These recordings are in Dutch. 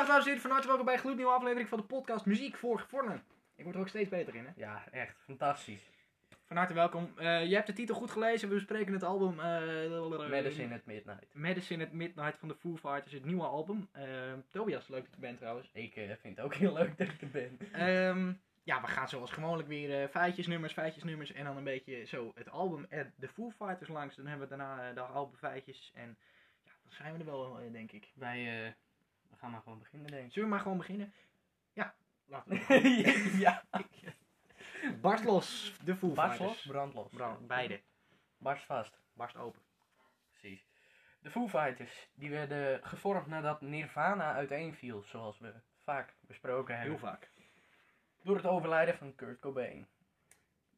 Goedendag dames en heren, van harte welkom bij een gloednieuwe aflevering van de podcast Muziek voor Gevorderden. Ik word er ook steeds beter in, hè? Ja, echt fantastisch. Van harte welkom. Eh, je hebt de titel goed gelezen, we bespreken het album... eh Medicine at Midnight. Medicine at Midnight van de Foo Fighters, het nieuwe album. Eh, Tobias, leuk dat je bent trouwens. Ik eh, vind het ook heel leuk dat ik er ben. Ehm, ja, we gaan zoals gewoonlijk weer eh feitjes, nummers, feitjes, nummers en dan een beetje zo het album en de Foo Fighters langs. Dan hebben we daarna eh, de album feitjes en ja, dan zijn we er wel, eh, denk ik. Wij eh, we gaan maar gewoon beginnen, denk ik. Zullen we maar gewoon beginnen? Ja, laten we. ja. Barst los, de Foo Barst Fighters. los, brand los. Brand, beide. Barst vast. Barst open. Precies. De Foo Fighters, die werden gevormd nadat Nirvana uiteenviel, zoals we vaak besproken hebben. Heel vaak. Door het overlijden van Kurt Cobain.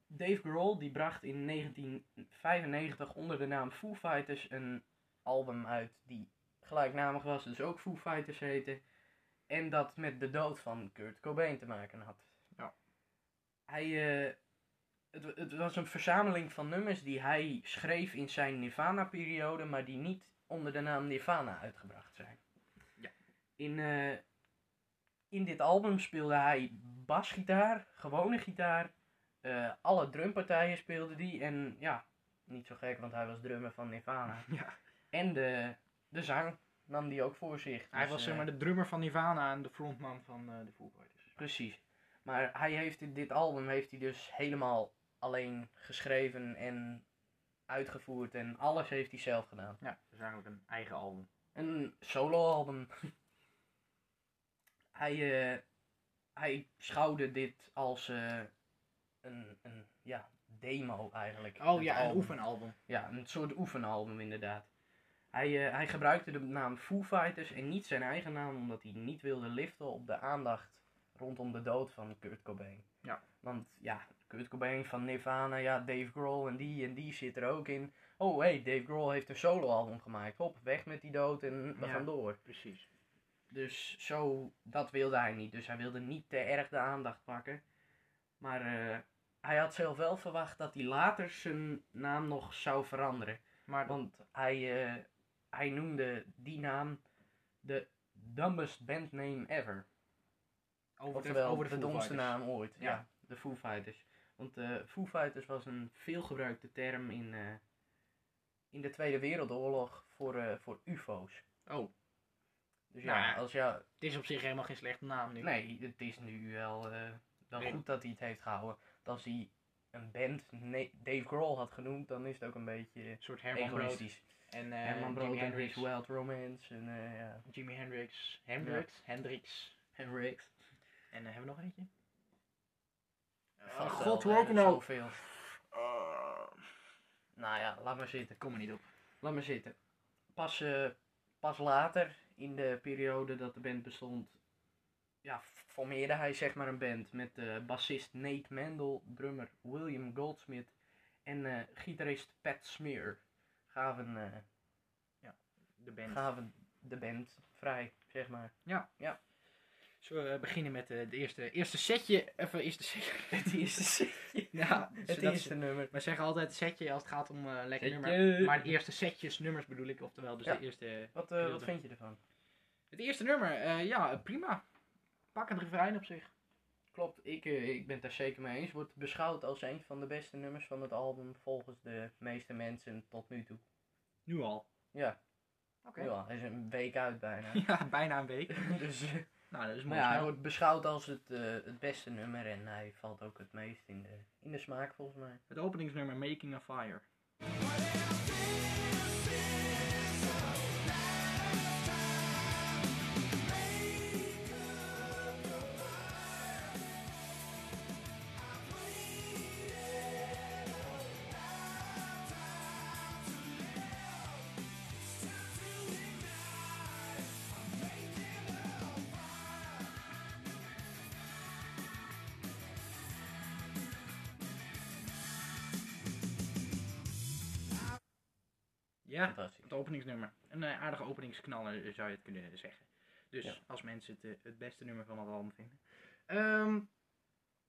Dave Grohl die bracht in 1995 onder de naam Foo Fighters een album uit die gelijknamig was, dus ook Foo Fighters heette. En dat met de dood van Kurt Cobain te maken had. Ja. Hij, eh, het, het was een verzameling van nummers die hij schreef in zijn Nirvana-periode, maar die niet onder de naam Nirvana uitgebracht zijn. Ja. In, eh, in dit album speelde hij basgitaar, gewone gitaar, eh, alle drumpartijen speelde die en ja, niet zo gek, want hij was drummer van Nirvana. Ja. En de, de zang nam die ook voor zich. Hij Dus, was zeg eh, maar de drummer van Nirvana en de frontman van eh, de Foo Fighters. Precies. Maar hij heeft in dit album heeft hij dus helemaal alleen geschreven en uitgevoerd en alles heeft hij zelf gedaan. Ja, is eigenlijk een eigen album. Een soloalbum. hij, eh, hij schouwde dit als een, een ja, demo eigenlijk. Oh ja, een album. oefenalbum. Ja, een soort oefenalbum inderdaad. Hij, eh, hij gebruikte de naam Foo Fighters en niet zijn eigen naam, omdat hij niet wilde liften op de aandacht rondom de dood van Kurt Cobain. Ja. Want ja, Kurt Cobain van Nirvana, ja, Dave Grohl en die en die zit er ook in. Oh hey, Dave Grohl heeft een soloalbum gemaakt. Hop, weg met die dood en we Ja. gaan door. Precies. Dus zo, dat wilde hij niet. Dus hij wilde niet te erg de aandacht pakken. Maar eh, hij had zelf wel verwacht dat hij later zijn naam nog zou veranderen. Maar Want hij, eh, hij noemde die naam de dumbest bandname ever. over de, Oftewel, over de, domste naam ooit. Ja. Ja. de Foo Fighters. Want eh Foo Fighters was een veelgebruikte term in, eh, in de Tweede Wereldoorlog voor, eh, voor ufo's. Oh, Dus Nou ja, ja. als het is op zich helemaal geen slechte naam nu. Nee, het is nu wel, Nee. goed dat hij het heeft gehouden. Want Als hij een band Dave Grohl had genoemd, dan is het ook een beetje Een soort egoïstisch. En eh Herman Brood Hendrix. Wild Romance en eh ja, Jimi Hendrix. Hendrix. Hendrix. Hendrix. En eh, hebben we nog eentje? Uh, wel, God, eh, Rock'n'Roll. zoveel. Nou ja, laat maar zitten. Kom er niet op. Laat maar zitten. Pas, eh, pas later, in de periode dat de band bestond, ja, formeerde hij zeg maar een band met bassist Nate Mendel, drummer William Goldsmith en eh, gitarist Pat Smear. Gaven, eh, De band. gaven de band vrij, zeg maar. Zullen we eh, beginnen met eh, de eerste, eerste setje? Even eerste setje. Het eerste setje. ja, Het eerste nummer. We zeggen altijd setje als het gaat om eh lekker Setje. nummer. Maar de eerste setjes nummers bedoel ik. Oftewel, dus Ja. de eerste... Wat, eh, wat vind je ervan? Het eerste nummer, eh, ja, prima. Pak het refrein op zich. Klopt, ik, eh, ik ben het daar zeker mee eens. Wordt beschouwd als een van de beste nummers van het album volgens de meeste mensen tot nu toe. Nu al. Ja, Oké. nu al. Hij is een week uit bijna. Ja, bijna een week. dus, eh, Nou, dat is mooi ja, hij wordt beschouwd als het, eh, het beste nummer en hij valt ook het meest in de, in de smaak volgens mij. Het openingsnummer Making a Fire. Ja, Fantastisch. het openingsnummer. Een eh, aardige openingsknaller eh, zou je het kunnen zeggen. Dus Ja. als mensen het, eh, het beste nummer van het album vinden. Ehm,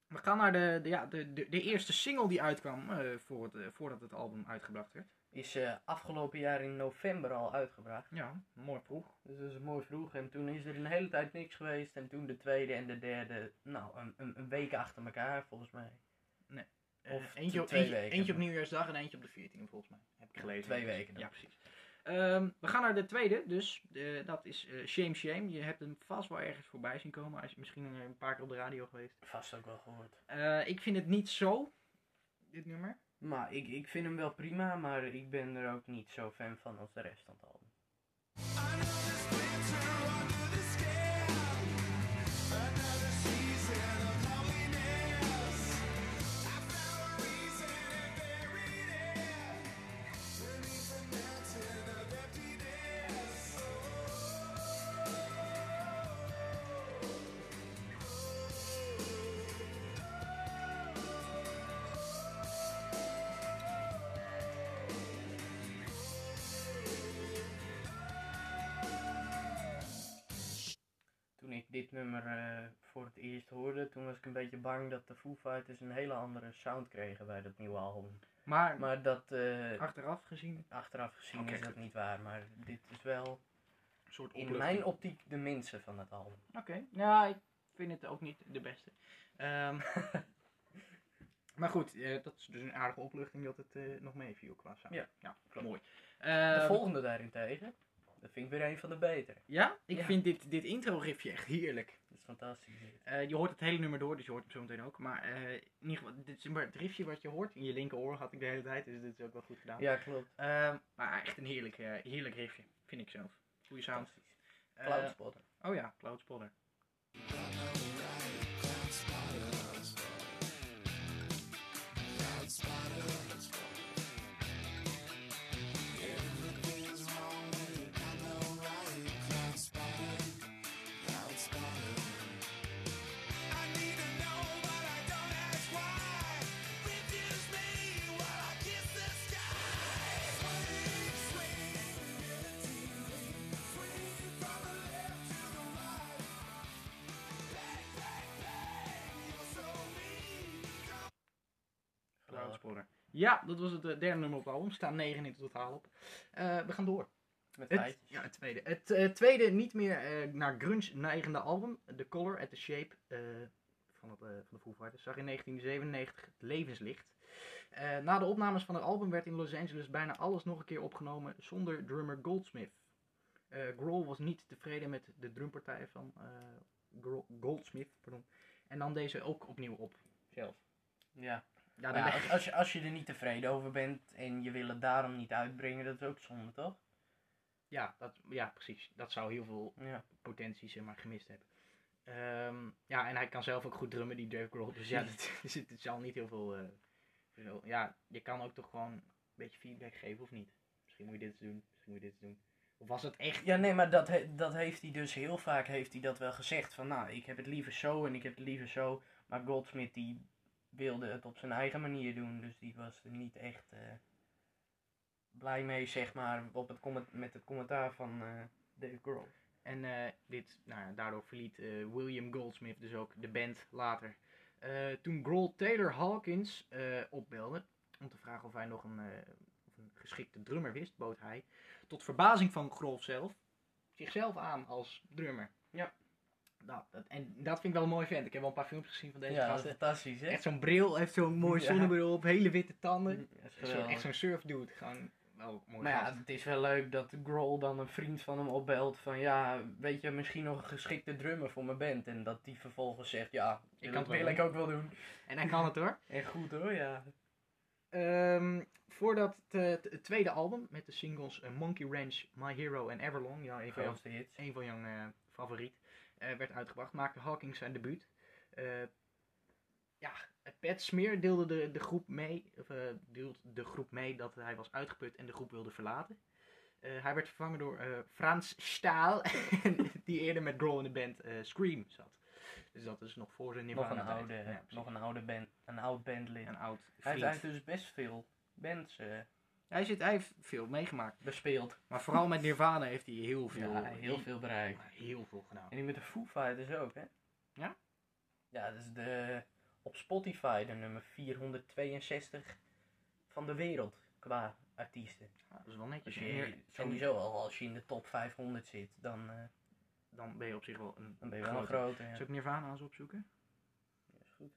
we gaan naar de, de, ja, de, de, de eerste single die uitkwam voor het, voordat het album uitgebracht werd. Is afgelopen jaar in november al uitgebracht. Ja, mooi vroeg. Dus dat is mooi vroeg. En toen is er een hele tijd niks geweest. En toen de tweede en de derde, nou, een, een, een week achter elkaar volgens mij. Eh, Of eentje, op, twee eentje, weken. eentje op nieuwjaarsdag en eentje op de 14e volgens mij. Heb ik gelezen. Twee weken dan. Ja, precies. Ehm, we gaan naar de tweede, dus eh, dat is eh, Shame Shame. Je hebt hem vast wel ergens voorbij zien komen. Hij is misschien eh, een paar keer op de radio geweest. Vast ook wel gehoord. Eh, ik vind het niet zo, dit nummer. Maar ik, ik vind hem wel prima, maar ik ben er ook niet zo fan van als de rest van het album. Dit nummer eh, voor het eerst hoorde, toen was ik een beetje bang dat de Foo Fighters een hele andere sound kregen bij dat nieuwe album. Maar, Maar dat, eh, achteraf gezien, achteraf gezien Oké, is dat goed. niet waar. Maar dit is wel een soort in mijn optiek de minste van het album. Oké, ja, ik vind het ook niet de beste. Ehm, maar goed, eh, dat is dus een aardige opluchting dat het nog meeviel qua sound. Ja, ja klopt. mooi. De Ehm, volgende daarentegen, dat vind ik weer een van de betere. Ja, ik Ja. vind dit, dit intro riffje echt heerlijk. Dat is fantastisch. Eh, je hoort het hele nummer door, dus je hoort hem zo meteen ook. Maar eh, in ieder geval, dit is maar het riffje wat je hoort. In je linkeroor had ik de hele tijd, dus dit is ook wel goed gedaan. Ja, klopt. Ehm, maar echt een heerlijk, eh, heerlijk riffje, vind ik zelf. Goeie sound. Cloudspotter. oh ja, Cloud Spotter. Ja, dat was het eh, derde nummer op het album. Er staan negen in totaal op. Eh, we gaan door. Met Het, ja, het tweede. Het eh, tweede niet meer naar grunge neigende album. The Color at the Shape van, het, van de Foo Fighters. Zag in 1997 het levenslicht. Na de opnames van het album werd in Los Angeles bijna alles nog een keer opgenomen zonder drummer Goldsmith. Grohl was niet tevreden met de drumpartij van Goldsmith. Pardon, en nam deze ook opnieuw op. Zelf. Ja. Ja, dan als, als, je, als je er niet tevreden over bent en je wil het daarom niet uitbrengen, dat is ook zonde, toch? ja, dat, ja, precies. Dat zou heel veel Ja. potentie zeg maar, gemist hebben. Ehm, ja, en hij kan zelf ook goed drummen, die Dave Grohl. Dus ja, het, het zal niet heel veel, veel- Ja, je kan ook toch gewoon een beetje feedback geven, of niet? Misschien moet je dit doen, misschien moet je dit doen. Of was het echt... Ja, nee, maar dat, he- dat heeft hij dus heel vaak heeft hij dat wel gezegd. Van nou, ik heb het liever zo en ik heb het liever zo. Maar Goldsmith die wilde het op zijn eigen manier doen. Dus die was er niet echt eh, blij mee, zeg maar, op het comment- met het commentaar van eh, Dave Grohl. En eh, dit, nou, ja, daardoor verliet William Goldsmith dus ook de band later. Toen Grohl Taylor Hawkins opbelde om te vragen of hij nog een, of een geschikte drummer wist, bood hij, tot verbazing van Grohl zelf, zichzelf aan als drummer. Ja. Nou, dat, en dat vind ik wel een mooi vent. Ik heb wel een paar filmpjes gezien van deze ja, dat gasten. fantastisch, hè? Echt zo'n bril, heeft zo'n mooi zonnebril op, hele witte tanden. Mm, dat Zo, echt zo'n surfdude. Gewoon wel mooi Maar ja, het is wel leuk dat Grohl dan een vriend van hem opbelt van ja, weet je, misschien nog een geschikte drummer voor mijn band. En dat die vervolgens zegt, ja, Ik dat kan het wel wil ik ook wel doen. En hij kan het hoor. En goed hoor, ja. Ehm, voordat het, eh, het tweede album met de singles eh, Monkey Ranch, My Hero en Everlong, ja, een van, jouw, een van jouw eh, favoriet, werd uitgebracht, maakte Hawkins zijn debuut. Eh, ja, Pat Smear deelde de, de groep mee, of, eh, deelde de groep mee dat hij was uitgeput en de groep wilde verlaten. Eh, hij werd vervangen door eh, Frans Staal, die eerder met Grohl in de band eh, Scream zat. Dus dat is nog voor zijn Nog Nirvana een oude, Ja, nog een oude band, een oud bandlid. een oud Hij heeft vriend. dus best veel bands eh, Hij, zit, hij heeft veel meegemaakt. bespeeld. Maar vooral met Nirvana heeft hij heel veel, Ja, heel veel bereikt. heel veel gedaan. En die met de Foo Fighters ook, hè? Ja? Ja, dat is de, op Spotify de nummer 462 van de wereld qua artiesten. Ja, dat is wel netjes. Als je, sowieso al als je in de top 500 zit, dan, eh, Dan ben je op zich wel een... dan ben je wel een grote. Ja. Zal ik Nirvana eens opzoeken? Ja, is goed.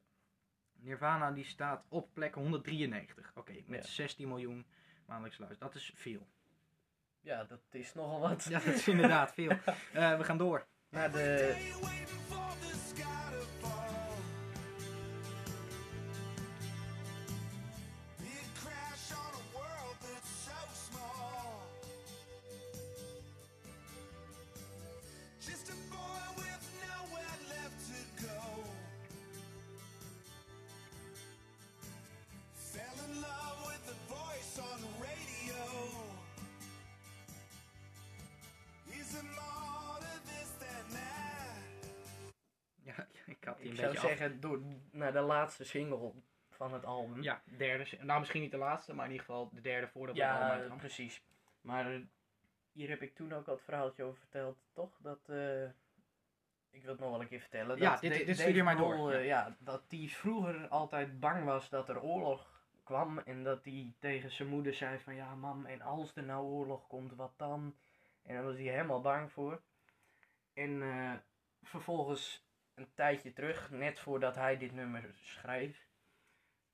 Nirvana die staat op plek 193. Oké, met Ja. 16 miljoen maandelijks luisteren. Dat is veel. Ja, dat is nogal wat. Ja, dat is inderdaad veel. Eh, we gaan door. Naar de ik zou af- zeggen, door, naar de laatste single van het album. Ja, derde. Nou, misschien niet de laatste, maar in ieder geval de derde voordat we het eh, uitgaan. precies. Maar eh, hier heb ik toen ook al het verhaaltje over verteld, toch? Dat, eh, ik wil het nog wel een keer vertellen. Ja, dat dit- Da- dit maar door, ja. eh, ja, dat hij vroeger altijd bang was dat er oorlog kwam. En dat hij tegen zijn moeder zei van, ja mam, en als er nou oorlog komt, wat dan? En daar was hij helemaal bang voor. En vervolgens, een tijdje terug, net voordat hij dit nummer schreef,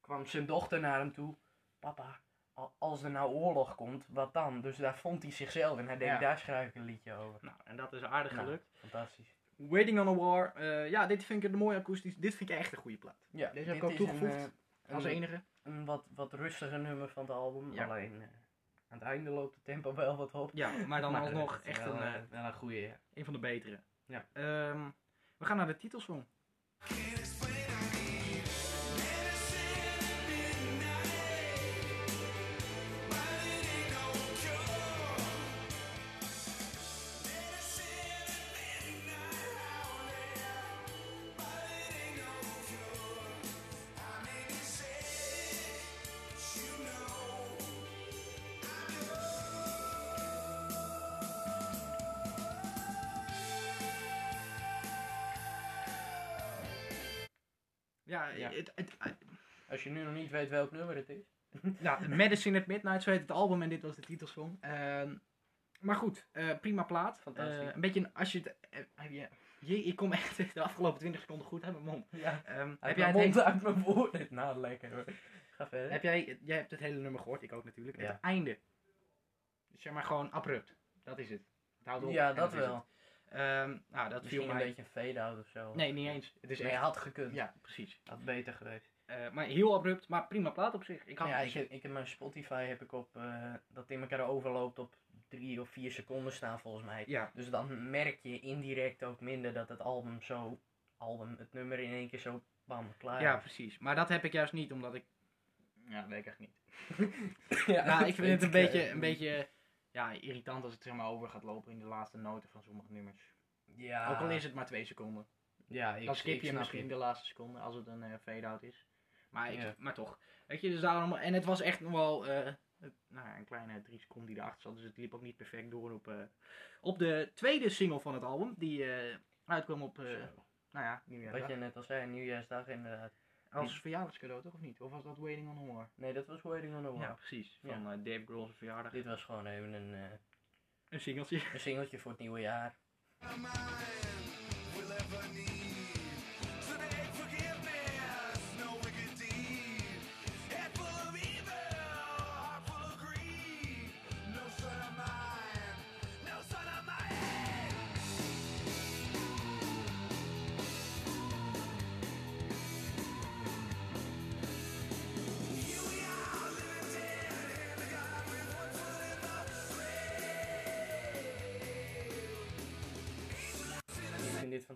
kwam zijn dochter naar hem toe. Papa, al- als er nou oorlog komt, wat dan? Dus daar vond hij zichzelf en hij denkt, Ja. daar schrijf ik een liedje over. Nou, en dat is aardig Nou, gelukt. Fantastisch. Waiting on a War. eh, ja, dit vind ik een mooie akoestisch. Dit vind ik echt een goede plaat. Ja, Deze heb ik ook toegevoegd Een, eh, Als een, enige. een wat, wat rustiger nummer van het album. Ja. Alleen eh, aan het einde loopt het tempo wel wat op. Ja, maar dan Maar alsnog echt wel, een, wel een goede. Ja. een van de betere. Ja. Ehm, we gaan naar de titelsong. Ja, Ja. Het, het, Als je nu nog niet weet welk nummer het is. ja, Medicine at Midnight, zo heet het album en dit was de titelsong. Ehm, maar goed, eh, prima plaat. Fantastisch. Eh, een beetje, een- als je het... heb je, jee, ik kom echt de afgelopen 20 seconden goed uit mijn mond. Ja. Ehm, Heb heb, jij het mond uit mijn woorden? Nou, lekker hoor. Ga verder. heb jij, jij hebt het hele nummer gehoord, ik ook natuurlijk. Ja. Het einde. Dus zeg maar gewoon abrupt. Dat is het. Het houdt op ja, dat is wel. Ehm, nou, dat Misschien viel een mij... beetje een fade-out of zo. Nee, niet eens. Het is Nee, echt... had gekund. Ja, precies. Had beter geweest. Eh, maar heel abrupt, maar prima plaat op zich. Ik had ja, ik heb, ik heb mijn Spotify heb ik op eh, dat in elkaar overloopt op drie of vier seconden staan volgens mij. Ja, Dus dan merk je indirect ook minder dat het album zo, album, het nummer in één keer zo bam, klaar ja, is. precies. Maar dat heb ik juist niet, omdat ik... Ja, weet ik echt niet. ja, nou, ik vind het een eh, beetje, een beetje ja, irritant als het zeg maar over gaat lopen in de laatste noten van sommige nummers. Ja, Ook al is het maar twee seconden. ja, ik, Dan skip je misschien de laatste seconde als het een eh, fade-out is. Maar, ik, Ja. maar toch. Weet je, dus daarom, en het was echt nog wel eh, nou, ja, een kleine drie seconden die erachter zat. Dus het liep ook niet perfect door op, eh, op de tweede single van het album. Die uitkwam op, nou ja, Wat nieuwjaarsdag. je net al zei, nieuwjaarsdag inderdaad. Als verjaardagscadeau toch of niet? Of was dat Waiting on War? Nee, dat was Waiting on War. Ja, precies. Ja. Van eh, Dave Grohl's verjaardag. Dit was gewoon even een, eh, Een singeltje. een singeltje voor het nieuwe jaar.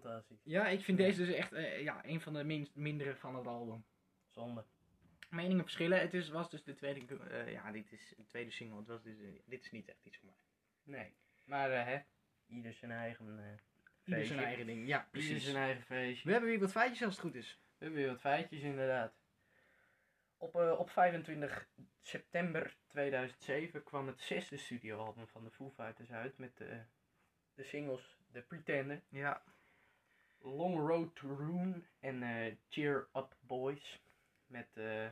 Fantastisch. Ja, ik vind deze dus echt eh, ja, een van de minst, mindere van het album. Zonde. Meningen verschillen. Het is, was dus de tweede, eh, ja, dit is de tweede single. Het was dus, eh, dit is niet echt iets voor mij. Nee. Maar hè, ieder zijn eigen Ieder zijn eigen ding. Ja, Ieder precies. zijn eigen feestje. We hebben weer wat feitjes als het goed is. We hebben weer wat feitjes inderdaad. Op, op 25 september 2007 kwam het zesde studioalbum van de Foo Fighters uit met eh, de singles The Pretender, Ja. Long Road to Ruin en eh, Cheer Up Boys. Met eh,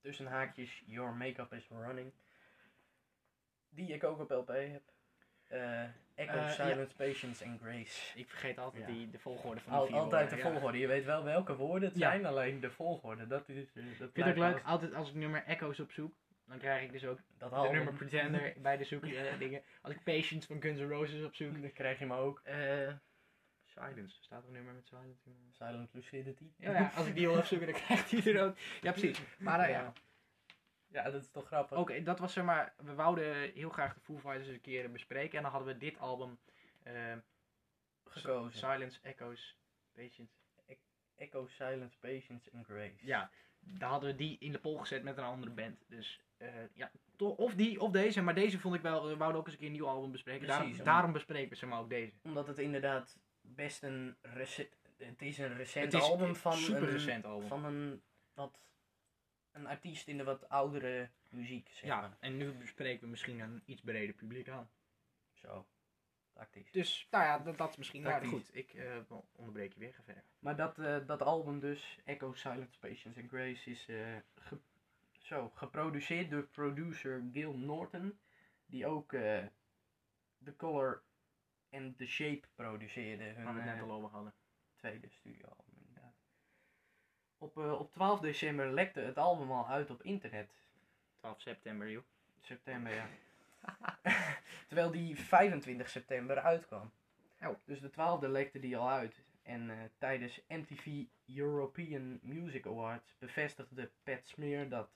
tussen haakjes Your Makeup is Running. die ik ook op LP heb. Eh, Echo, ja. Silence, Patience en Grace. Ik vergeet altijd Ja. die, de volgorde van de Al, vier altijd de ja. volgorde. Je weet wel welke woorden het zijn, alleen de volgorde. Dat is. Dat Ik vind het ook leuk, altijd als ik nummer Echo's opzoek, dan krijg ik dus ook Dat de nummer Pretender bij de zoek eh, dingen. Als ik Patience van Guns N' Roses opzoek. Dan krijg je hem ook. eh Silence, staat er een nummer met Silence in? Silent Lucidity. Ja, ja, als ik die wil opzoeken, dan krijgt hij er ook. Ja, precies. Maar eh, ja, Ja, dat is toch grappig. Oké, dat was zeg maar, we wouden heel graag de Foo Fighters eens een keer bespreken. En dan hadden we dit album, eh, Gekozen. Silence, Echoes, Patience. Echo, Silence, Patience en Grace. Ja, daar hadden we die in de poll gezet met een andere band. Dus eh, ja, of die of deze. Maar deze vond ik wel, we wouden ook eens een keer een nieuw album bespreken. Precies, daarom, om- daarom bespreken we zeg maar ook deze. Omdat het inderdaad best een recent... Het is een recent is album van super een, recent album. van een wat... Een artiest in de wat oudere muziek, zeg ja, maar. en nu bespreken we misschien een iets breder publiek aan. Zo. Tactisch. Dus, nou ja, dat, dat is misschien... Tactisch. goed, ik eh, onderbreek je weer, ga verder. Maar dat, eh, dat album dus, Echo, Silence, Patience and Grace, is eh, ge- zo, geproduceerd door producer Gil Norton. Die ook The Color en The Shape produceerde. Hun Waar we het net eh, al over hadden. tweede studioalbum inderdaad. Op, eh, op 12 december lekte het album al uit op internet. 12 september, joh. September, ja. Terwijl die 25 september uitkwam. Oh. Dus de 12e lekte die al uit. En eh, tijdens MTV European Music Awards bevestigde Pat Smear dat,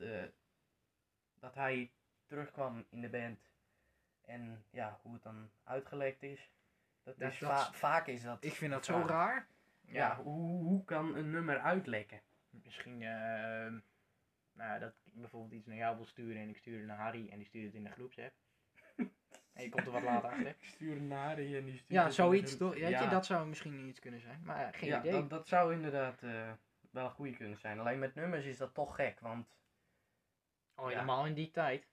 dat hij terugkwam in de band. En ja, hoe het dan uitgelekt is. Dat Dat- is dat va- is- vaak is dat. Ik vind dat zo raar. Ja, hoe, hoe kan een nummer uitlekken? Misschien, eh, nou, dat ik bijvoorbeeld iets naar jou wil sturen en ik stuur het naar Harry en die stuurt het in de groepsapp. en je komt er wat later achter. Ik stuur een naar je en die stuurt Ja, het zoiets toch? Ja. je, dat zou misschien iets kunnen zijn. Maar eh, geen ja, idee. Dat, dat zou inderdaad eh, wel een goede kunnen zijn. Alleen met nummers is dat toch gek, want... Ja. helemaal in die tijd.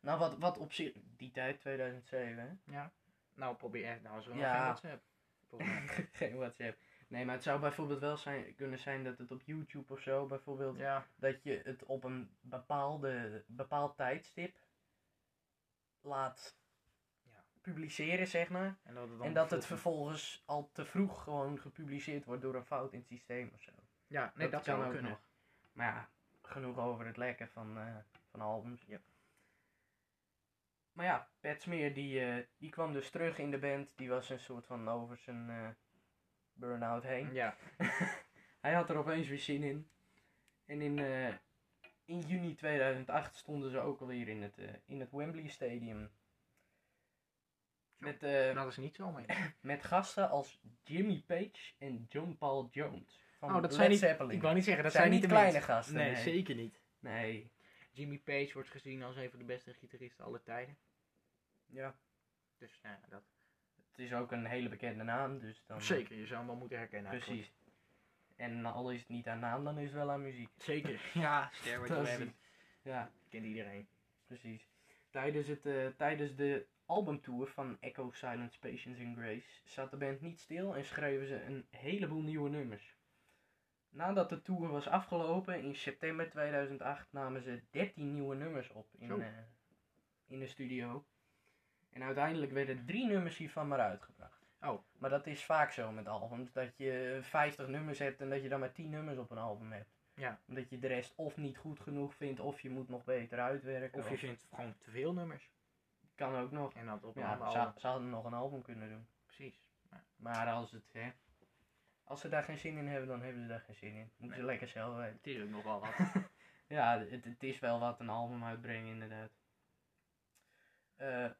Nou, wat, wat op zich... Die tijd, 2007, hè? Ja. Nou, probeer echt. Nou, zo Ja. geen WhatsApp. Geen WhatsApp. Nee, maar het zou bijvoorbeeld wel zijn, kunnen zijn dat het op YouTube of zo, bijvoorbeeld, ja. dat je het op een bepaalde, bepaald tijdstip laat Ja. publiceren, zeg maar. En dat het, En dat het vervolgens- al te vroeg gewoon gepubliceerd wordt door een fout in het systeem of zo. Ja, nee, dat, zou ook kunnen. nog. Maar ja, genoeg over het lekken van, eh, van albums. Ja. Maar ja, Pat Smear die, eh, die kwam dus terug in de band. Die was een soort van over zijn eh burn-out heen. Ja. Hij had er opeens weer zin in. En in, eh, in juni 2008 stonden ze ook alweer in het, in het Wembley Stadium. Met, eh, Dat is niet zo mee. met gasten als Jimmy Page en John Paul Jones. Van Oh, dat Led zijn niet, Zeppelin. ik wou niet zeggen, dat zijn zijn, niet de kleine gasten, Nee, nee. zeker niet. Nee. Jimmy Page wordt gezien als een van de beste gitaristen aller tijden. Ja. Dus nou ja, dat. Het is ook een hele bekende naam, dus dan... Zeker, je zou hem wel moeten herkennen. Precies. En al is het niet aan naam, dan is het wel aan muziek. Zeker. Ja, Stairway to Heaven. Ja, Kent iedereen. precies. Tijdens, het, eh, tijdens de albumtour van Echo, Silence, Patience and Grace zat de band niet stil en schreven ze een heleboel nieuwe nummers. Nadat de tour was afgelopen in september 2008 namen ze 13 nieuwe nummers op in, eh, in de studio. En uiteindelijk werden drie nummers hiervan maar uitgebracht. Oh. Maar dat is vaak zo met albums, dat je 50 nummers hebt en dat je dan maar 10 nummers op een album hebt. Ja. Omdat je de rest of niet goed genoeg vindt, of je moet nog beter uitwerken. Of je vindt gewoon te veel nummers. Kan ook nog. En dat op een Ja, ze, album. ze hadden nog een album kunnen doen. Precies. Maar als, het, hè, als ze daar geen zin in hebben, dan hebben ze daar geen zin in. Moeten ze Nee. lekker zelf weten. Het is ook nog wel wat. Ja, het, het is wel wat een album uitbrengen, inderdaad. Eh,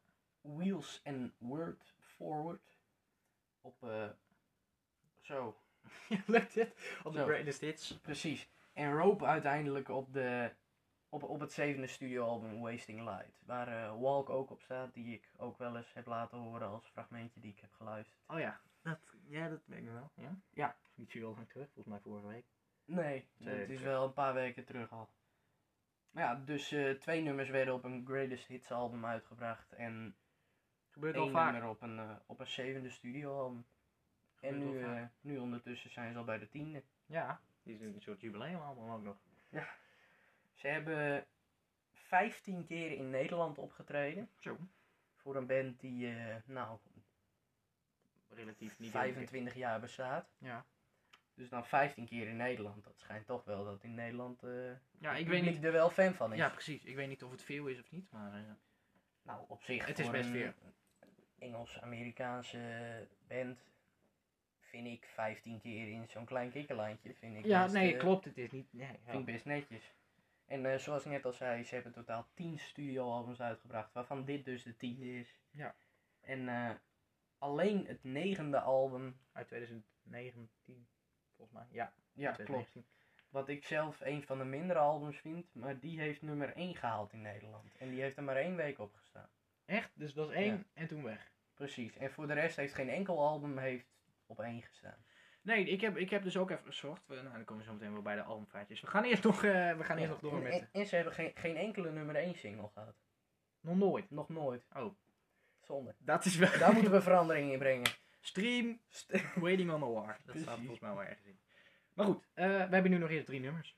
Wheels and Word Forward. Op, eh, zo, Lukt het? Op de greatest hits. precies. En Rope uiteindelijk op, de, op, op het zevende studioalbum Wasting Light. Waar eh, Walk ook op staat, die ik ook wel eens heb laten horen als fragmentje die ik heb geluisterd. Oh ja. Dat, ja, dat weet ik wel. Ja? Ja. Niet zo heel lang terug, volgens mij vorige week. Nee, het is wel een paar weken terug al. Maar ja, dus eh, twee nummers werden op een Greatest Hits album uitgebracht. En Gebeurt al vaak. op een, eh, op een zevende studioalbum. En Gebeurt nu, eh, nu ondertussen zijn ze al bij de tiende. Ja. Die is een soort jubileumalbum ook nog. Ze hebben 15 keer in Nederland opgetreden. Zo. Voor een band die, eh, nou, Relatief niet 25 jaar bestaat. Ja. Dus dan 15 keer in Nederland. Dat schijnt toch wel dat in Nederland eh Ja, ik weet niet. er wel fan van is. Ja, precies. Ik weet niet of het veel is of niet, maar... eh, Nou, op zich Het is best een veel. Engels-Amerikaanse band vind ik 15 keer in zo'n klein kikkerlandje. Vind ik ja, best, nee, eh, klopt. Het is niet... Nee, ja. Vind ik best netjes. En eh, zoals ik net al zei, ze hebben totaal 10 studioalbums uitgebracht, waarvan dit dus de tiende is. Ja. En eh, alleen het negende album, Uit 2019, volgens mij. Ja, ja 2019. klopt, wat ik zelf een van de mindere albums vind, maar die heeft nummer 1 gehaald in Nederland. En die heeft er maar één week op gestaan. Echt? Dus dat is één Ja. en toen weg. Precies. En voor de rest heeft geen enkel album heeft op één gestaan. Nee, ik heb, ik heb dus ook even gezocht. We, nou, dan komen we zo meteen wel bij de albumfeitjes. We gaan eerst nog, eh, we gaan eerst nog door en, met... en, en ze hebben geen, geen enkele nummer 1 single gehad. Nog nooit. Nog nooit. Oh. Zonde. Dat is wel... Daar moeten we verandering in brengen. Stream Waiting on the War. Dat staat volgens mij wel ergens in. Maar goed, eh, we hebben nu nog eerst drie nummers.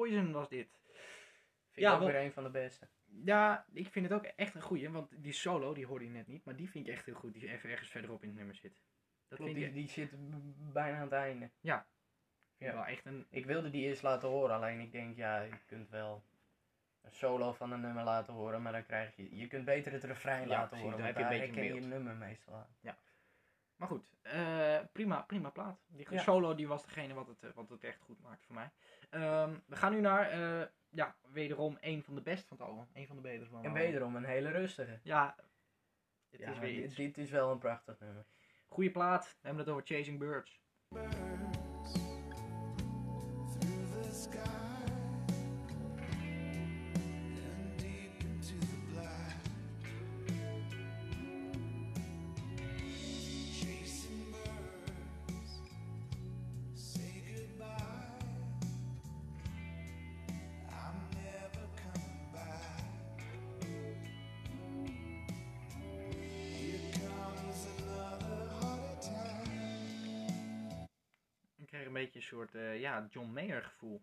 Poison was dit. Vind Ja, ik ook wel- weer een van de beste. Ja, ik vind het ook echt een goeie. Want die solo, die hoorde je net niet. Maar die vind ik echt heel goed. Die even ergens verderop in het nummer zit. Dat Klopt, vind die, ik, die zit bijna aan het einde. ik ja. wel echt een... Ik wilde die eerst laten horen, alleen ik denk, ja, je kunt wel een solo van een nummer laten horen, maar dan krijg je, je kunt beter het refrein Ja, laten precies, horen, dan want heb je daar een beetje herken je het nummer meestal aan. Maar goed, eh, prima, prima plaat. Die Ja. solo die was degene wat het, eh, wat het echt goed maakt voor mij. Ehm, we gaan nu naar, eh, ja, wederom een van de best van het album. Een van de betere van het En wederom een hele rustige. Ja, het Ja, is weer dit, dit is wel een prachtig nummer. Goeie plaat. We hebben het over Chasing Birds. birds through the sky beetje een soort, eh, ja, John Mayer gevoel.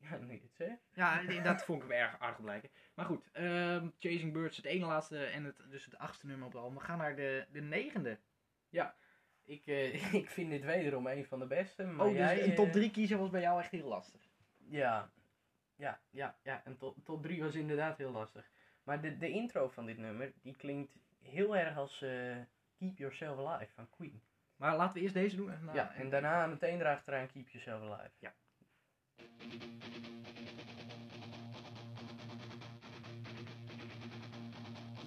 Ja, nu je het zegt. Ja, dat vond ik wel erg aardig blijken. Maar goed, ehm, Chasing Birds, het ene laatste en het, dus het achtste nummer op het album. We gaan naar de, de negende. Ik, eh, ik vind dit wederom een van de beste, maar oh, dus jij... een top eh, 3 kiezen was bij jou echt heel lastig. Ja, ja, ja, ja. En top, top 3 was inderdaad heel lastig. Maar de, de intro van dit nummer, die klinkt heel erg als eh, Keep Yourself Alive van Queen. Maar laten we eerst deze doen. En, ja, en daarna meteen erachteraan Keep Yourself Alive. Ja.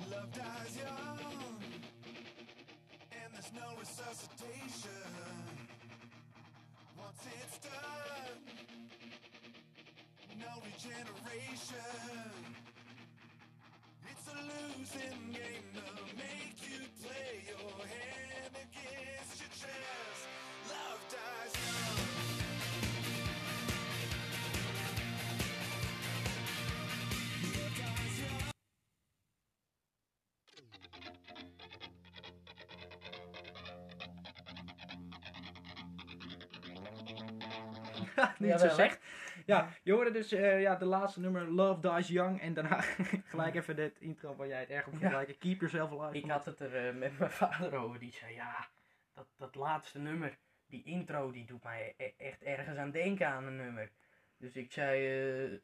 Love dies young, and there's no resuscitation. Once it's done, no regeneration. It's a losing game to make you play your hand against Niet Ja, zo zegt. Ja, je hoorde dus eh, ja, de laatste nummer Love Dies Young. En daarna gelijk even dit intro waar jij het erg op vond Ja. lijken. Keep Yourself Alive. Ik had het er eh, met mijn vader over. Die zei, ja, dat, dat laatste nummer, die intro, die doet mij e- echt ergens aan denken aan een nummer. Dus ik zei, eh,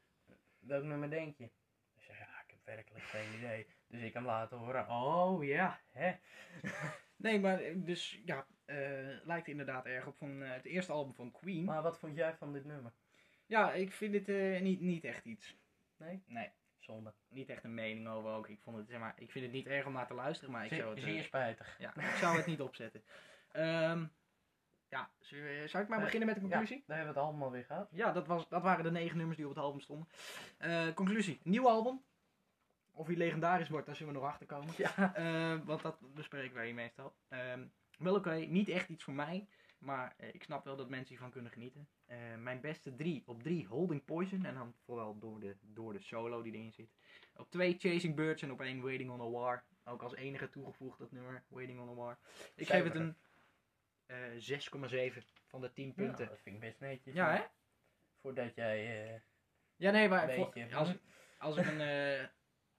welk nummer denk je? Hij zei, ja, ik heb werkelijk geen idee. Dus ik hem laten horen, oh ja, hè. Nee, maar eh, dus ja, eh, lijkt inderdaad erg op van het eerste album van Queen. Maar wat vond jij van dit nummer? Ja, ik vind het eh, niet, niet echt iets. Nee? Nee, Zonde. niet echt een mening over ook. Ik, vond het, zeg maar, ik vind het niet erg om naar te luisteren, maar ik zou het, zeer spijtig. ja, ik zou het niet opzetten. Ehm, ja, zou ik maar beginnen met de conclusie? Ja, daar hebben we het allemaal weer gehad. Ja, dat, was, dat waren de negen nummers die op het album stonden. Eh, conclusie. Nieuw album. Of hij legendarisch wordt, daar zullen we nog achter komen. Ja. Eh, want dat bespreken wij hier meestal. Ehm, wel oké, niet echt iets voor mij. Maar eh, ik snap wel dat mensen hiervan kunnen genieten. Mijn beste drie. Op drie Holding Poison. En dan vooral door de, door de solo die erin zit. Op twee Chasing Birds. En op één Waiting on a War. Ook als enige toegevoegd dat nummer. Waiting on a War. Ik geef het een eh 6,7 van de 10 punten. Ja, dat vind ik best netjes. Ja, hè? Voordat jij... eh, Ja, nee, maar Een voor- beetje. als, als ik een, eh,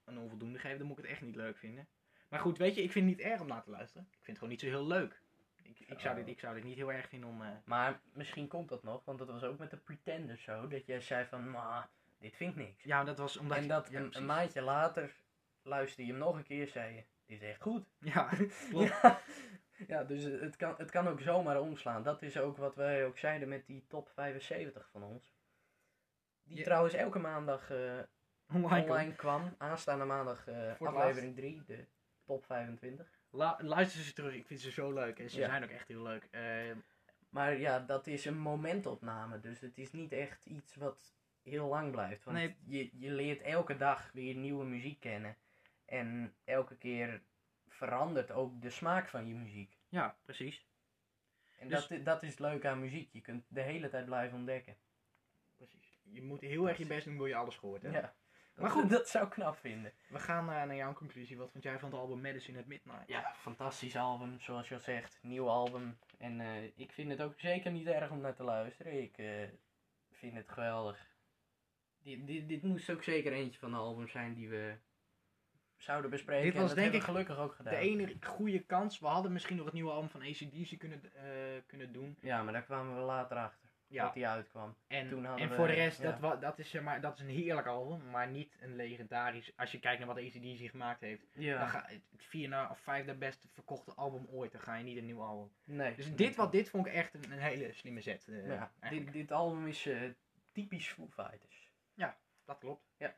een onvoldoende geef, dan moet ik het echt niet leuk vinden. Maar goed, weet je, ik vind het niet erg om naar te luisteren. Ik vind het gewoon niet zo heel leuk. Ik, ik, zou, dit, ik zou dit niet heel erg vinden om... eh, Maar misschien komt dat nog, want dat was ook met de Pretender zo. Dat jij zei van, maar dit vind ik niks. ja, dat was omdat... en je- dat ja, een, precies. een maandje later luisterde je hem nog een keer zei je, dit is echt goed. Ja, klopt. Ja, ja dus het kan, het kan ook zomaar omslaan. Dat is ook wat wij ook zeiden met die top 75 van ons. Die Ja. trouwens elke maandag eh, Online. online kwam. Aanstaande maandag eh, aflevering 3, de top 25. La- luister ze terug, ik vind ze zo leuk. En ze Ja. zijn ook echt heel leuk. Eh, Maar ja, dat is een momentopname. Dus het is niet echt iets wat heel lang blijft. Want Nee. je, je leert elke dag weer nieuwe muziek kennen. En elke keer verandert ook de smaak van je muziek. ja, precies. En Dus- dat, dat is het leuke aan muziek. Je kunt de hele tijd blijven ontdekken. precies. Je moet heel erg je best doen, wil je alles gehoord hebben. Ja. Maar goed. dat zou ik knap vinden. We gaan eh, naar jouw conclusie. Wat vond jij van het album Medicine at Midnight? Ja, fantastisch album, zoals je al zegt. Nieuw album. En eh, ik vind het ook zeker niet erg om naar te luisteren. Ik eh, vind het geweldig. Dit, dit, dit moest ook zeker eentje van de albums zijn die we zouden bespreken. Dit En was dat denk ik gelukkig ook gedaan. De enige goede kans. We hadden misschien nog het nieuwe album van ACDC kunnen, eh, kunnen doen. Ja, maar daar kwamen we later achter. Ja, Dat die uitkwam. en, toen en we- voor de rest, ja. dat, dat, is, maar, dat is een heerlijk album, maar niet een legendarisch. Als je kijkt naar wat ACDC gemaakt heeft, dan Ja. ga, het vier na, of vijfde best verkochte album ooit, dan ga je niet een nieuw album. Nee. Dus dit, wat dit vond ik echt een, een hele slimme zet. eh, Ja, dit, dit album is eh, typisch Foo Fighters. dat klopt. Ja.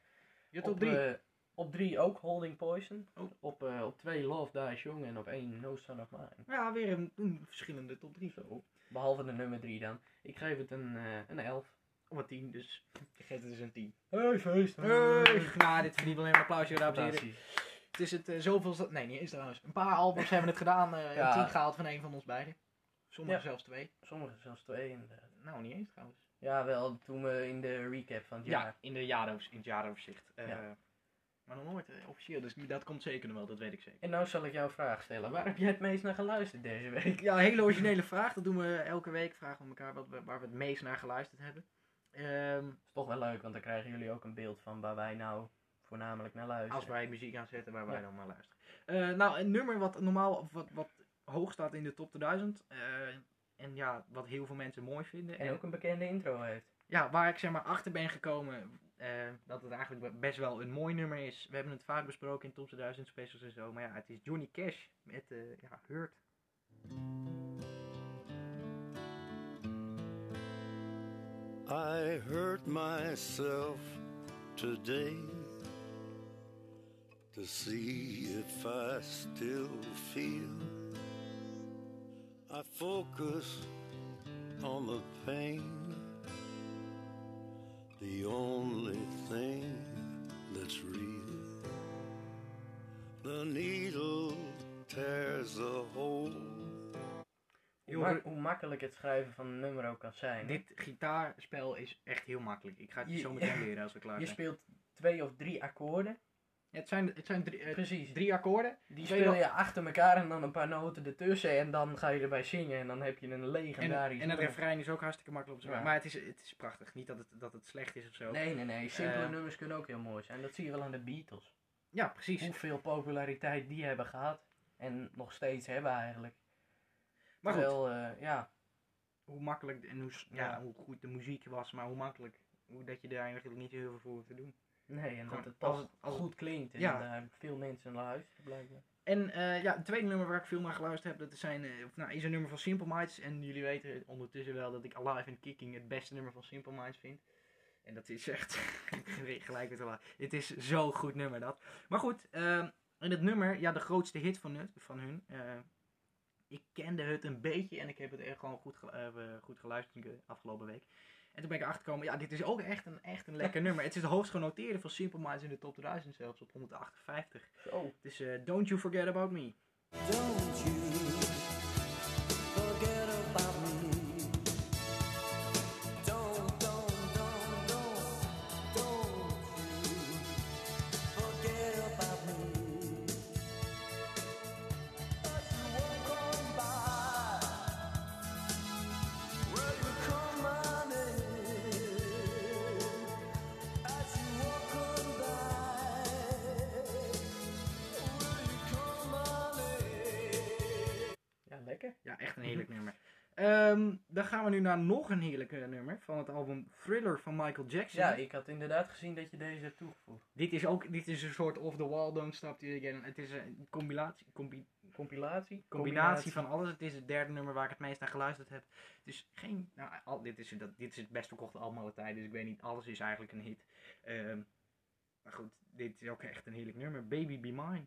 Je top op, 3. Op drie ook Holding Poison. Oh. Op, eh, op twee Love Dies Young en op één No Son of Mine. ja, weer een, een verschillende top 3 zo. Behalve de nummer 3 dan. Ik geef het een, eh een 11. Op een 10, dus je geeft het dus een 10. Hey, feest! Hey, nou, dit verdient wel even een applausje, dames en heren. Het is het uh, zoveelste... Nee, niet eens trouwens. Een paar albums hebben het gedaan. eh Ja. Een 10 gehaald van een van ons beiden. Sommigen Ja. zelfs twee. Sommige zelfs twee inderdaad. Nou, niet eens trouwens. Ja, wel toen we in de recap van het Ja, jaar. in, de jaarover, in het jaaroverzicht. Eh, Ja. Maar nog nooit eh, officieel, dus dat komt zeker nog wel, dat weet ik zeker. En nou zal ik jou een vraag stellen. Waar heb jij het meest naar geluisterd deze week? Ja, een hele originele vraag. Dat doen we elke week. Vragen we elkaar wat we, waar we het meest naar geluisterd hebben. Ehm, is toch wel leuk, want dan krijgen jullie ook een beeld van waar wij nou voornamelijk naar luisteren. als wij muziek aanzetten waar wij Ja. dan naar luisteren. Eh, nou, een nummer wat normaal of wat, wat hoog staat in de top 2000. eh, en ja, wat heel veel mensen mooi vinden. En ook een bekende intro heeft. ja, waar ik zeg maar achter ben gekomen eh, dat het eigenlijk best wel een mooi nummer is. We hebben het vaak besproken in top 2000 specials en zo. Maar ja, het is Johnny Cash met eh ja, Hurt. I hurt myself today to see if I still feel. I focus on the pain, the only thing that's real. The needle tears a hole. Hoe, ma- makkelijk het schrijven van een nummer ook kan zijn. Dit gitaarspel is echt heel makkelijk. Ik ga het je Je- zo meteen leren als we klaar Je zijn. speelt twee of drie akkoorden. Het zijn, het zijn drie, eh, Precies. drie akkoorden. Die speel je achter elkaar en dan een paar noten ertussen. En dan ga je erbij zingen. En dan heb je een En, legendarisch en het nummer. refrein is ook hartstikke makkelijk op te Ja. Maar het is, het is prachtig. Niet dat het, dat het slecht is of zo. Nee, nee, nee. Simpele Eh, nummers kunnen ook heel mooi zijn. Dat zie je wel aan de Beatles. Ja, precies. Hoeveel populariteit die hebben gehad. En nog steeds hebben eigenlijk. Maar goed, eh, ja, hoe makkelijk en hoe, Ja. hoe goed de muziek was, maar hoe makkelijk. Hoe dat je daar eigenlijk niet heel veel voor hoeft te doen. Nee, en Gewoon dat het als het- als goed klinkt. En Ja. daar veel mensen naar luisteren blijkbaar. En eh, ja, het tweede nummer waar ik veel naar geluisterd heb, dat zijn, eh, nou, is een nummer van Simple Minds. En jullie weten ondertussen wel dat ik Alive and Kicking het beste nummer van Simple Minds vind. En dat is echt gelijk te laat. Het is zo'n goed nummer dat. Maar goed, en het nummer, ja, de grootste hit van, het, van hun. eh, ik kende het een beetje en ik heb het echt gewoon goed, goed geluisterd de afgelopen week. En toen ben ik erachter gekomen, ja, dit is ook echt een, echt een lekker nummer. Het is de hoogst genoteerde van Simple Minds in de top 1000 zelfs, op 158. Zo. Het is eh, Don't You Forget About Me. Don't you Ehm, dan gaan we nu naar nog een heerlijk eh, nummer van het album Thriller van Michael Jackson. Ja, ik had inderdaad gezien dat je deze hebt toegevoegd. Dit is ook dit is een soort off the wall, don't stop you again. Het is een compilatie, combi- Compilatie? combinatie van alles. Het is het derde nummer waar ik het meest naar geluisterd heb. Dus geen, nou, al, dit, is, dat, dit is het best verkochte album aller tijden, dus ik weet niet, alles is eigenlijk een hit. Ehm, maar goed, dit is ook echt een heerlijk nummer. Baby Be Mine.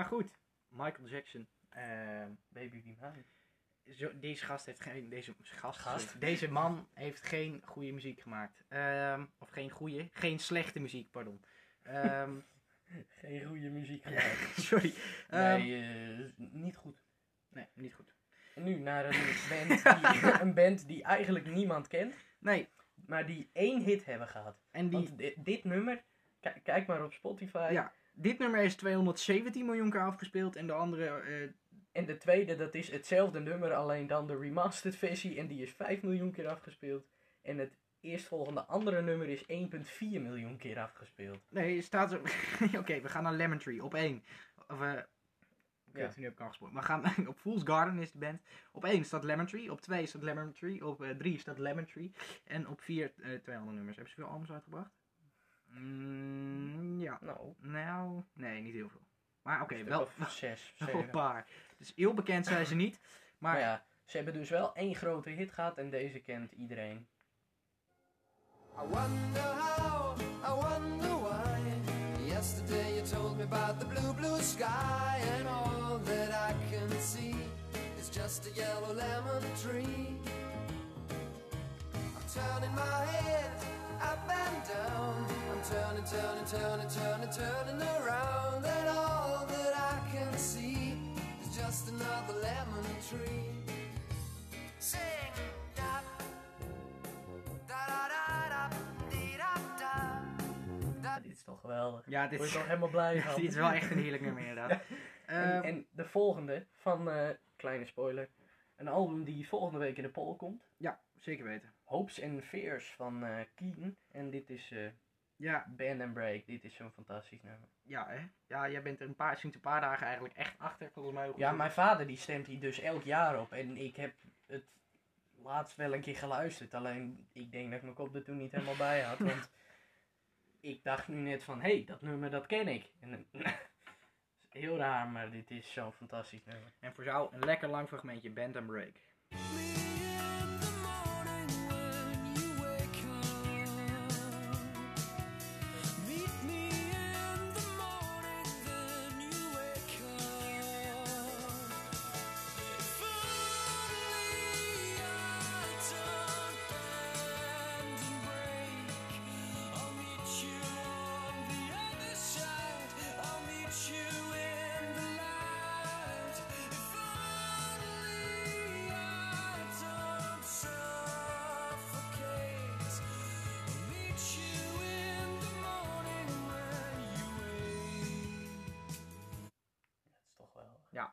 Maar goed, Michael Jackson. ehm, Baby Be Mine. Zo, deze gast heeft geen. Deze gast, Gast? Deze man heeft geen goede muziek gemaakt. Ehm, of geen goede. Geen slechte muziek, pardon. Ehm, Geen goede muziek gemaakt. sorry. Nee, eh, niet goed. nee, niet goed. En nu naar een band, die, een band die eigenlijk niemand kent, Nee, maar die één hit hebben gehad. en die. Want di- dit nummer, ki- kijk maar op Spotify. Ja, dit nummer is 217 miljoen keer afgespeeld. En de andere. eh, En de tweede, dat is hetzelfde nummer, alleen dan de remastered versie. En die is 5 miljoen keer afgespeeld. En het eerstvolgende andere nummer is 1,4 miljoen keer afgespeeld. nee, staat zo. Oké, we gaan naar Lemon Tree op 1. Of. eh Oké, Ja. nu heb ik al. We gaan op Fool's Garden is de band. Op 1 staat Lemon Tree. Op 2 staat Lemon Tree. Op 3 staat Lemon Tree. En op 4 twee andere nummers. Hebben ze veel albums uitgebracht? Mm, ja. Nou, Nou, nee, niet heel veel. Maar oké, een wel, zes, wel een paar. Dus heel bekend zijn ze niet. Maar Maar ja, ze hebben dus wel één grote hit gehad en deze kent iedereen. I wonder how, I wonder why. Yesterday you told me about the blue, blue sky, and all that I can see is just a yellow lemon tree. I'm turning my head up and down. I'm turning, turning, turning, turning, turning around, and all that I can see is just another lemon tree. Sing, da, da da da da, dee da da. Ja, dit is toch geweldig. ja, dit Word is, je toch helemaal blij van? dit is wel echt een heerlijk nummer inderdaad. En, Ehm, en de volgende van, eh, kleine spoiler, een album die volgende week in de poll komt. ja, zeker weten. Hopes and Fears van eh Keaton. En dit is eh Ja, Band and Break. Dit is zo'n fantastisch nummer. ja, hè? ja, jij bent er een paar, sinds een paar dagen eigenlijk echt achter, volgens mij. Ja, mijn vader die stemt hier dus elk jaar op. En ik heb het laatst wel een keer geluisterd. Alleen ik denk dat ik mijn kop er toen niet helemaal bij had. Want ik dacht nu net van, hé, hey, dat nummer dat ken ik. En, eh, is heel raar, maar dit is zo'n fantastisch nummer. En voor jou een lekker lang fragmentje, Band and Break.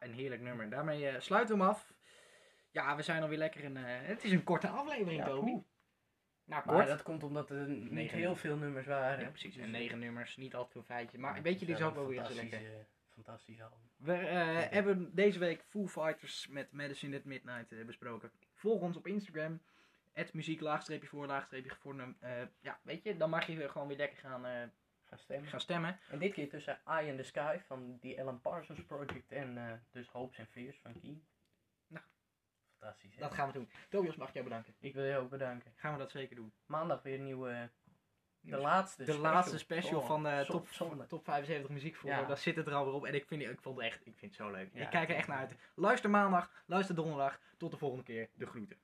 Een heerlijk nummer. Daarmee eh, sluiten we hem af. Ja, we zijn alweer lekker in... eh, het is een korte aflevering, Ja, Toby. Nou, Maar kort. dat komt omdat er niet Negen. heel veel nummers waren. Ja, precies. En eh, negen nummers, niet altijd veel feitje. Maar ja, weet je, dit is ook wel weer zo lekker. fantastisch album. We eh, hebben deze week Foo Fighters met Medicine at Midnight eh, besproken. Volg ons op Instagram. Het muziek laagstreepje voor laagstreepje. Eh ja, weet je, dan mag je gewoon weer lekker gaan, eh, Ga stemmen. gaan stemmen. En dit keer tussen Eye in the Sky van die Alan Parsons Project en eh, dus Hopes and Fears van Keen. Nou. Fantastisch. hè? Dat gaan we doen. Tobias, mag ik jou bedanken. Ik wil je ook bedanken. Gaan we dat zeker doen. Maandag weer een nieuwe. De laatste De special. laatste special Oh, van de zo- top, zonde. top 75 muziek voor. Ja. Daar zit het er alweer op. En ik vind, ik vond het echt, ik vind het zo leuk. Ja, ik kijk er echt naar uit. Luister maandag, luister donderdag. Tot de volgende keer. De groeten.